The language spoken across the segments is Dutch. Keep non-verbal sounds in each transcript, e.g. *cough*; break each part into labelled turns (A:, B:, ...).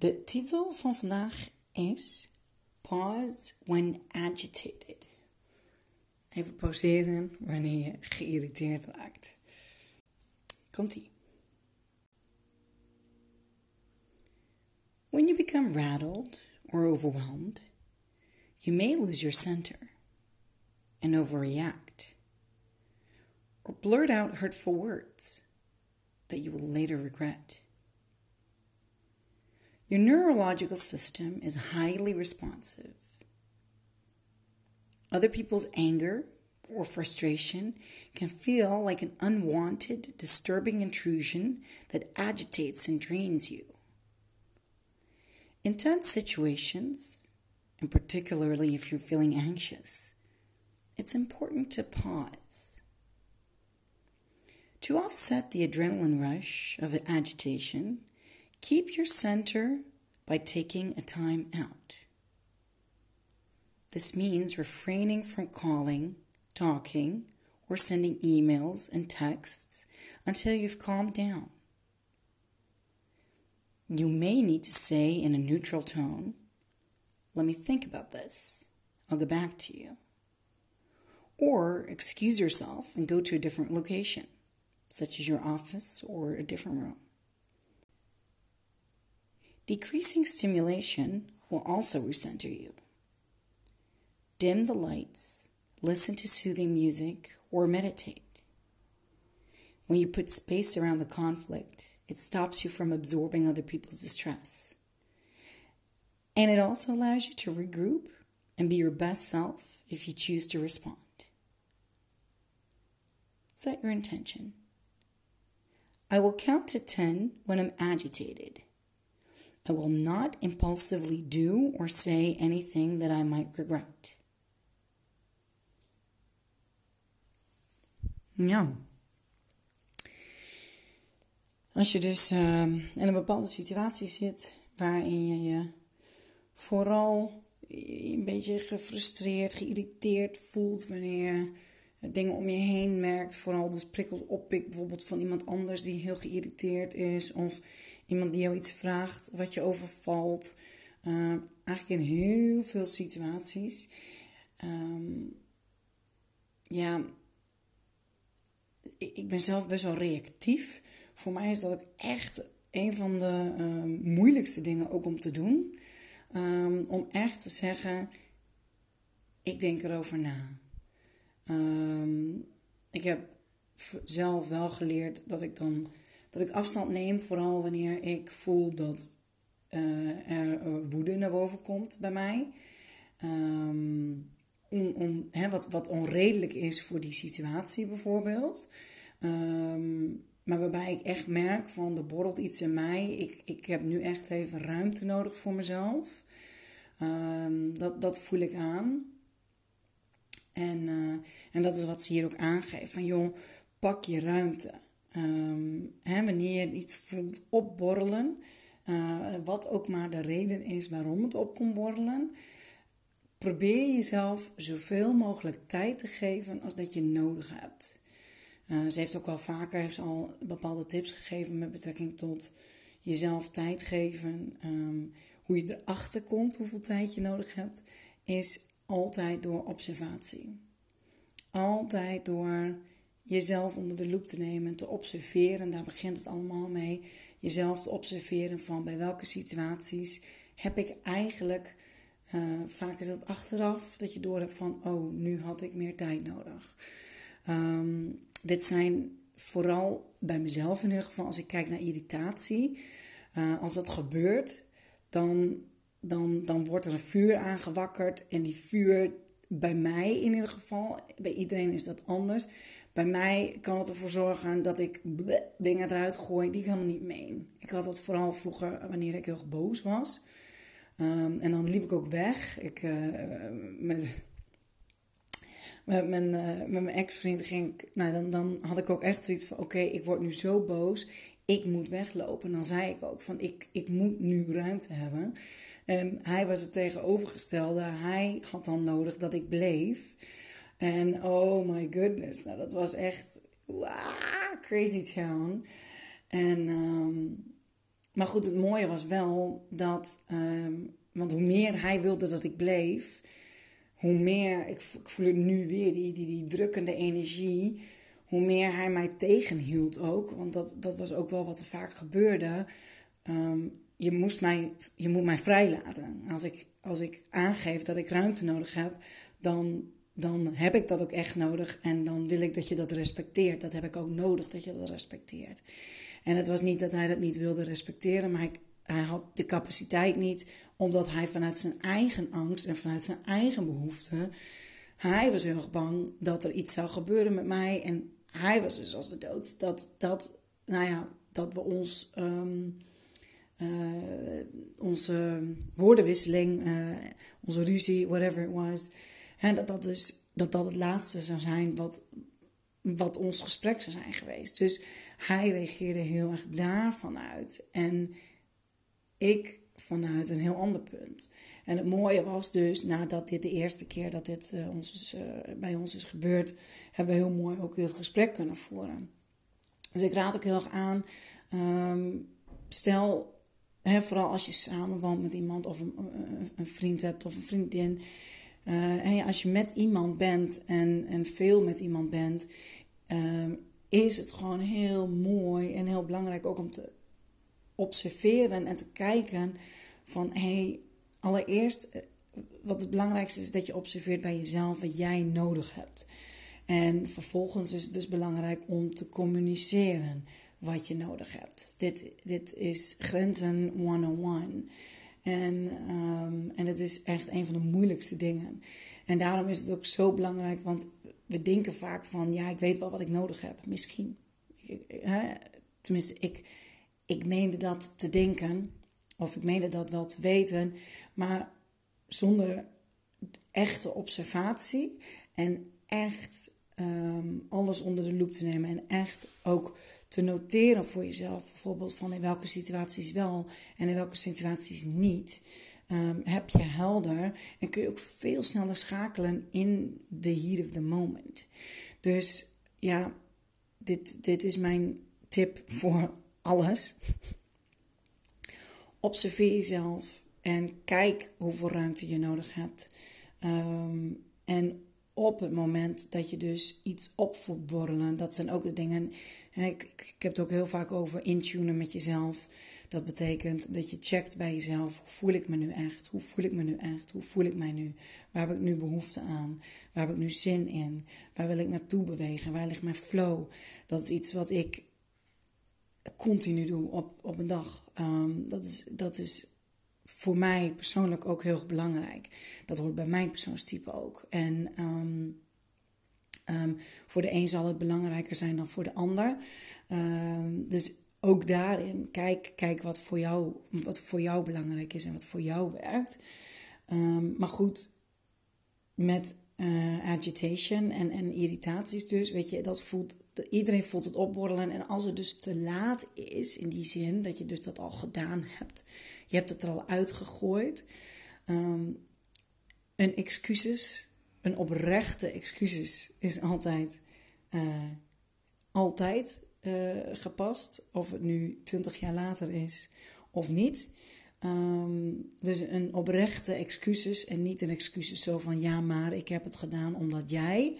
A: De titel van vandaag is Pause when agitated. Even pauzeren wanneer je geïrriteerd raakt. Komt-ie. When you become rattled or overwhelmed, you may lose your center and overreact, or blurt out hurtful words that you will later regret. Your neurological system is highly responsive. Other people's anger or frustration can feel like an unwanted, disturbing intrusion that agitates and drains you. In tense situations, and particularly if you're feeling anxious, it's important to pause. To offset the adrenaline rush of agitation, Keep your center by taking a time out. This means refraining from calling, talking, or sending emails and texts until you've calmed down. You may need to say in a neutral tone, Let me think about this. I'll get back to you. Or excuse yourself and go to a different location, such as your office or a different room. Decreasing stimulation will also recenter you. Dim the lights, listen to soothing music, or meditate. When you put space around the conflict, it stops you from absorbing other people's distress. And it also allows you to regroup and be your best self if you choose to respond. Set your intention. I will count to 10 when I'm agitated. I will not impulsively do or say anything that I might regret. Ja. Als je dus uh, in een bepaalde situatie zit waarin je je vooral een beetje gefrustreerd, geïrriteerd voelt wanneer je dingen om je heen merkt, vooral dus prikkels oppikt, bijvoorbeeld van iemand anders die heel geïrriteerd is, of iemand die jou iets vraagt wat je overvalt. Uh, eigenlijk in heel veel situaties. Um, ja, ik, ben zelf best wel reactief. Voor mij is dat ook echt een van de uh, moeilijkste dingen ook om te doen. Um, om echt te zeggen, ik denk erover na. Ik heb zelf wel geleerd dat ik dan dat ik afstand neem, vooral wanneer ik voel dat uh, er woede naar boven komt bij mij. Hè, wat, wat onredelijk is voor die situatie bijvoorbeeld. Um, maar waarbij ik echt merk van er borrelt iets in mij. Ik, ik heb nu echt even ruimte nodig voor mezelf. Um, dat, dat voel ik aan. En, uh, en dat is wat ze hier ook aangeeft. Van joh, pak je ruimte. Um, hè, wanneer je iets voelt opborrelen, uh, wat ook maar de reden is waarom het op komt borrelen, probeer jezelf zoveel mogelijk tijd te geven als dat je nodig hebt. Uh, ze heeft ook wel vaker heeft al bepaalde tips gegeven met betrekking tot jezelf tijd geven. Um, hoe je erachter komt hoeveel tijd je nodig hebt, is altijd door observatie. Altijd door jezelf onder de loep te nemen en te observeren. Daar begint het allemaal mee. Jezelf te observeren van bij welke situaties heb ik eigenlijk. Uh, vaak is dat achteraf dat je door hebt van, oh, nu had ik meer tijd nodig. Um, dit zijn vooral bij mezelf in ieder geval, als ik kijk naar irritatie. Uh, als dat gebeurt, dan, dan, dan wordt er een vuur aangewakkerd. En die vuur, bij mij in ieder geval, bij iedereen is dat anders. Bij mij kan het ervoor zorgen dat ik dingen eruit gooi die ik helemaal niet meen. Ik had dat vooral vroeger wanneer ik heel boos was. Ehm, en dan liep ik ook weg. Ik, uh, met, met mijn, uh, met mijn ex-vriend ging ik, nou, dan, dan had ik ook echt zoiets van: oké, ik word nu zo boos, ik moet weglopen. En dan zei ik ook: van ik, ik moet nu ruimte hebben. En hij was het tegenovergestelde. Hij had dan nodig dat ik bleef. En oh my goodness, nou, dat was echt wow, crazy town. En, um, maar goed, het mooie was wel dat, um, want hoe meer hij wilde dat ik bleef, hoe meer, ik, ik voel nu weer, die, die, die drukkende energie, hoe meer hij mij tegenhield ook. Want dat, dat was ook wel wat er vaak gebeurde. Um, je, moest mij, je moet mij vrijlaten. Als ik, als ik aangeef dat ik ruimte nodig heb, dan, dan heb ik dat ook echt nodig. En dan wil ik dat je dat respecteert. Dat heb ik ook nodig dat je dat respecteert. En het was niet dat hij dat niet wilde respecteren, maar hij, hij had de capaciteit niet, omdat hij vanuit zijn eigen angst en vanuit zijn eigen behoeften, hij was heel erg bang dat er iets zou gebeuren met mij. En hij was dus als de dood. Dat, dat, nou ja, dat we ons. Um, uh, onze woordenwisseling, uh, onze ruzie, whatever it was. En dat dat dus dat dat het laatste zou zijn wat, wat ons gesprek zou zijn geweest. Dus hij reageerde heel erg daarvan uit. En ik vanuit een heel ander punt. En het mooie was dus, nadat dit de eerste keer dat dit uh, ons is, bij ons is gebeurd, hebben we heel mooi ook dit gesprek kunnen voeren. Dus ik raad ook heel erg aan, um, stel Hè, vooral als je samenwoont met iemand of een, een vriend hebt of een vriendin. Uh, als je met iemand bent en, en veel met iemand bent, uh, is het gewoon heel mooi en heel belangrijk ook om te observeren en te kijken van hé, hey, allereerst eh, wat het belangrijkste is dat je observeert bij jezelf wat jij nodig hebt. En vervolgens is het dus belangrijk om te communiceren wat je nodig hebt. Dit, dit is grenzen 101. En, um, en het is echt een van de moeilijkste dingen. En daarom is het ook zo belangrijk, want we denken vaak van, ja, ik weet wel wat ik nodig heb. Misschien. Hè? Tenminste, ik, ik meende dat te denken, of ik meende dat wel te weten, maar zonder echte observatie en echt um, alles onder de loep te nemen en echt ook te noteren voor jezelf, bijvoorbeeld van in welke situaties wel en in welke situaties niet, um, heb je helder en kun je ook veel sneller schakelen in the heat of the moment. Dus ja, dit, dit is mijn tip *laughs* voor alles. Observeer jezelf en kijk hoeveel ruimte je nodig hebt. Um, en op het moment dat je dus iets op voelt borrelen. Dat zijn ook de dingen. Hè, ik, ik, heb het ook heel vaak over intunen met jezelf. Dat betekent dat je checkt bij jezelf. Hoe voel ik me nu echt? Hoe voel ik me nu echt? Hoe voel ik mij nu? Waar heb ik nu behoefte aan? Waar heb ik nu zin in? Waar wil ik naartoe bewegen? Waar ligt mijn flow? Dat is iets wat ik continu doe op, op een dag. Um, dat, is, dat is voor mij persoonlijk ook heel belangrijk. Dat hoort bij mijn persoonstype ook. En um, um, voor de een zal het belangrijker zijn dan voor de ander. Um, dus ook daarin, kijk, kijk wat, voor jou, wat voor jou belangrijk is en wat voor jou werkt. maar goed, met uh, agitation en, en irritaties dus, weet je, dat voelt iedereen voelt het opborrelen. En als het dus te laat is, in die zin dat je dus dat al gedaan hebt, je hebt het er al uitgegooid. Um, een excuses, een oprechte excuses is altijd, uh, altijd uh, gepast. Of het nu twintig jaar later is of niet. Um, dus een oprechte excuses en niet een excuses zo van ja, maar ik heb het gedaan omdat jij.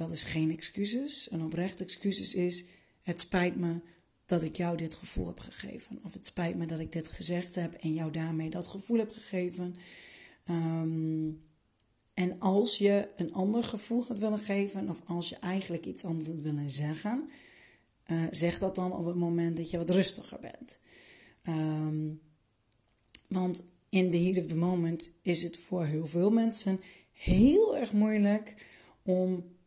A: Dat is geen excuses. Een oprechte excuses is: het spijt me dat ik jou dit gevoel heb gegeven. Of het spijt me dat ik dit gezegd heb en jou daarmee dat gevoel heb gegeven. Um, en als je een ander gevoel had willen geven, of als je eigenlijk iets anders willen zeggen, uh, zeg dat dan op het moment dat je wat rustiger bent. Um, want in the heat of the moment is het voor heel veel mensen heel erg moeilijk om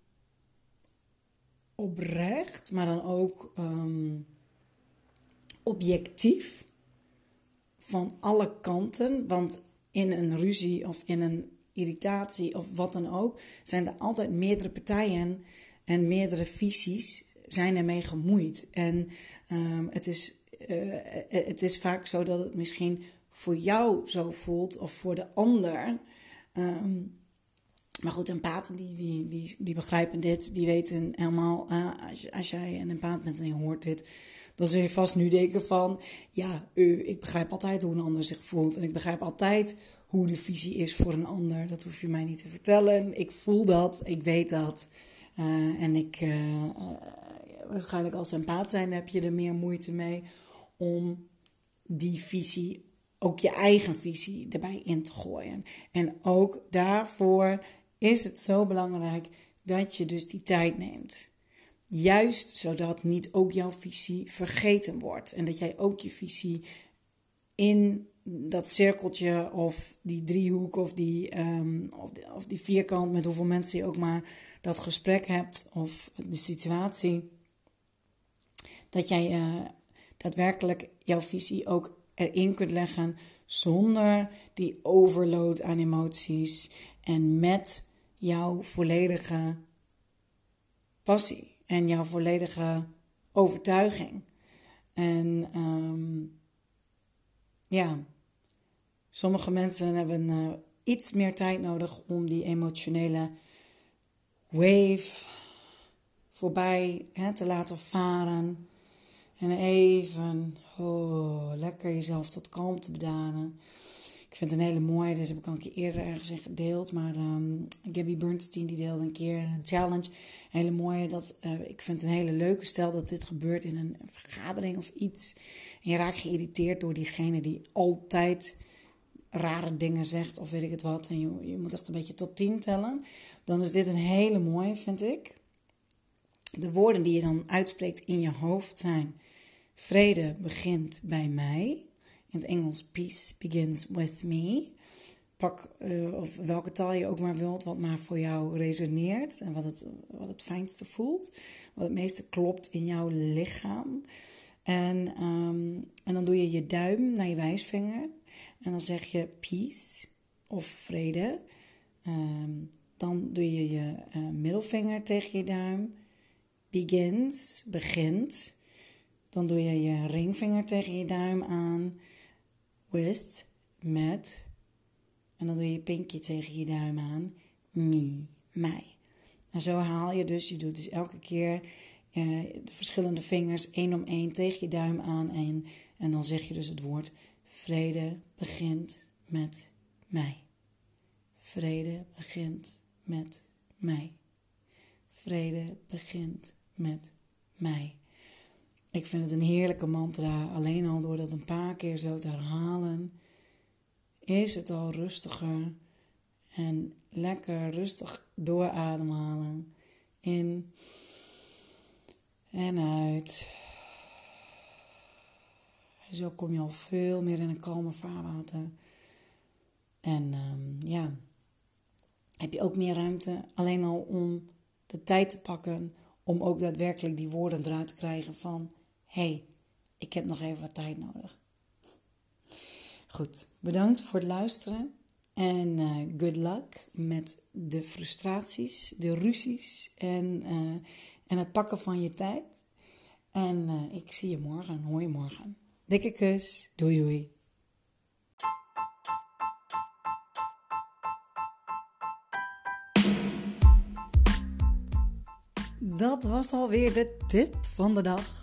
A: oprecht, maar dan ook um, objectief van alle kanten. Want in een ruzie of in een irritatie of wat dan ook, zijn er altijd meerdere partijen en meerdere visies zijn ermee gemoeid. En um, het, is, uh, het is vaak zo dat het misschien voor jou zo voelt of voor de ander. Um, maar goed, empathen die, die, die, die begrijpen dit, die weten helemaal, uh, als, jij een empath bent en je hoort dit, dan zul je vast nu denken van, ja, ik begrijp altijd hoe een ander zich voelt. En ik begrijp altijd hoe de visie is voor een ander. Dat hoef je mij niet te vertellen. Ik voel dat, ik weet dat. Uh, en ik, waarschijnlijk als empath zijn, heb je er meer moeite mee om die visie, ook je eigen visie, erbij in te gooien. En ook daarvoor is het zo belangrijk dat je dus die tijd neemt. Juist zodat niet ook jouw visie vergeten wordt. En dat jij ook je visie in dat cirkeltje of die driehoek of die, um, of, die, vierkant met hoeveel mensen je ook maar dat gesprek hebt of de situatie. Dat jij uh, daadwerkelijk jouw visie ook erin kunt leggen zonder die overload aan emoties en met jouw volledige passie en jouw volledige overtuiging. En um, ja, sommige mensen hebben uh, iets meer tijd nodig om die emotionele wave voorbij hè, te laten varen. En even oh, lekker jezelf tot kalmte bedaren. Ik vind het een hele mooie, dus heb ik al een keer eerder ergens in gedeeld. Maar um, Gabby Bernstein die deelde een keer een challenge. Hele mooie, dat, uh, ik vind het een hele leuke stel dat dit gebeurt in een, vergadering of iets. En je raakt geïrriteerd door diegene die altijd rare dingen zegt of weet ik het wat. En je, je moet echt een beetje tot tien tellen. Dan is dit een hele mooie, vind ik. De woorden die je dan uitspreekt in je hoofd zijn: Vrede begint bij mij. In het Engels, peace begins with me. Pak uh, of welke taal je ook maar wilt, wat maar voor jou resoneert en wat het, wat het fijnste voelt, wat het meeste klopt in jouw lichaam. En, um, en dan doe je je duim naar je wijsvinger en dan zeg je peace of vrede. Um, dan doe je je uh, middelvinger tegen je duim. Begins, begint. Dan doe je je ringvinger tegen je duim aan with, met. En dan doe je je pinkje tegen je duim aan. Me, mij. En zo haal je dus, je doet dus elke keer uh, de verschillende vingers één om één tegen je duim aan. En, en dan zeg je dus het woord vrede begint met mij. Vrede begint met mij. Vrede begint met mij. Ik vind het een heerlijke mantra. Alleen al door dat een paar keer zo te herhalen, is het al rustiger. En lekker rustig doorademhalen. In en uit. Zo kom je al veel meer in een kalme vaarwater. En um, ja, heb je ook meer ruimte. Alleen al om de tijd te pakken om ook daadwerkelijk die woorden eruit te krijgen van hey, ik heb nog even wat tijd nodig. Goed, bedankt voor het luisteren. En uh, good luck met de frustraties, de ruzies en, uh, en het pakken van je tijd. En uh, ik zie je morgen, hoor je morgen. Dikke kus, doei doei. Dat was alweer de tip van de dag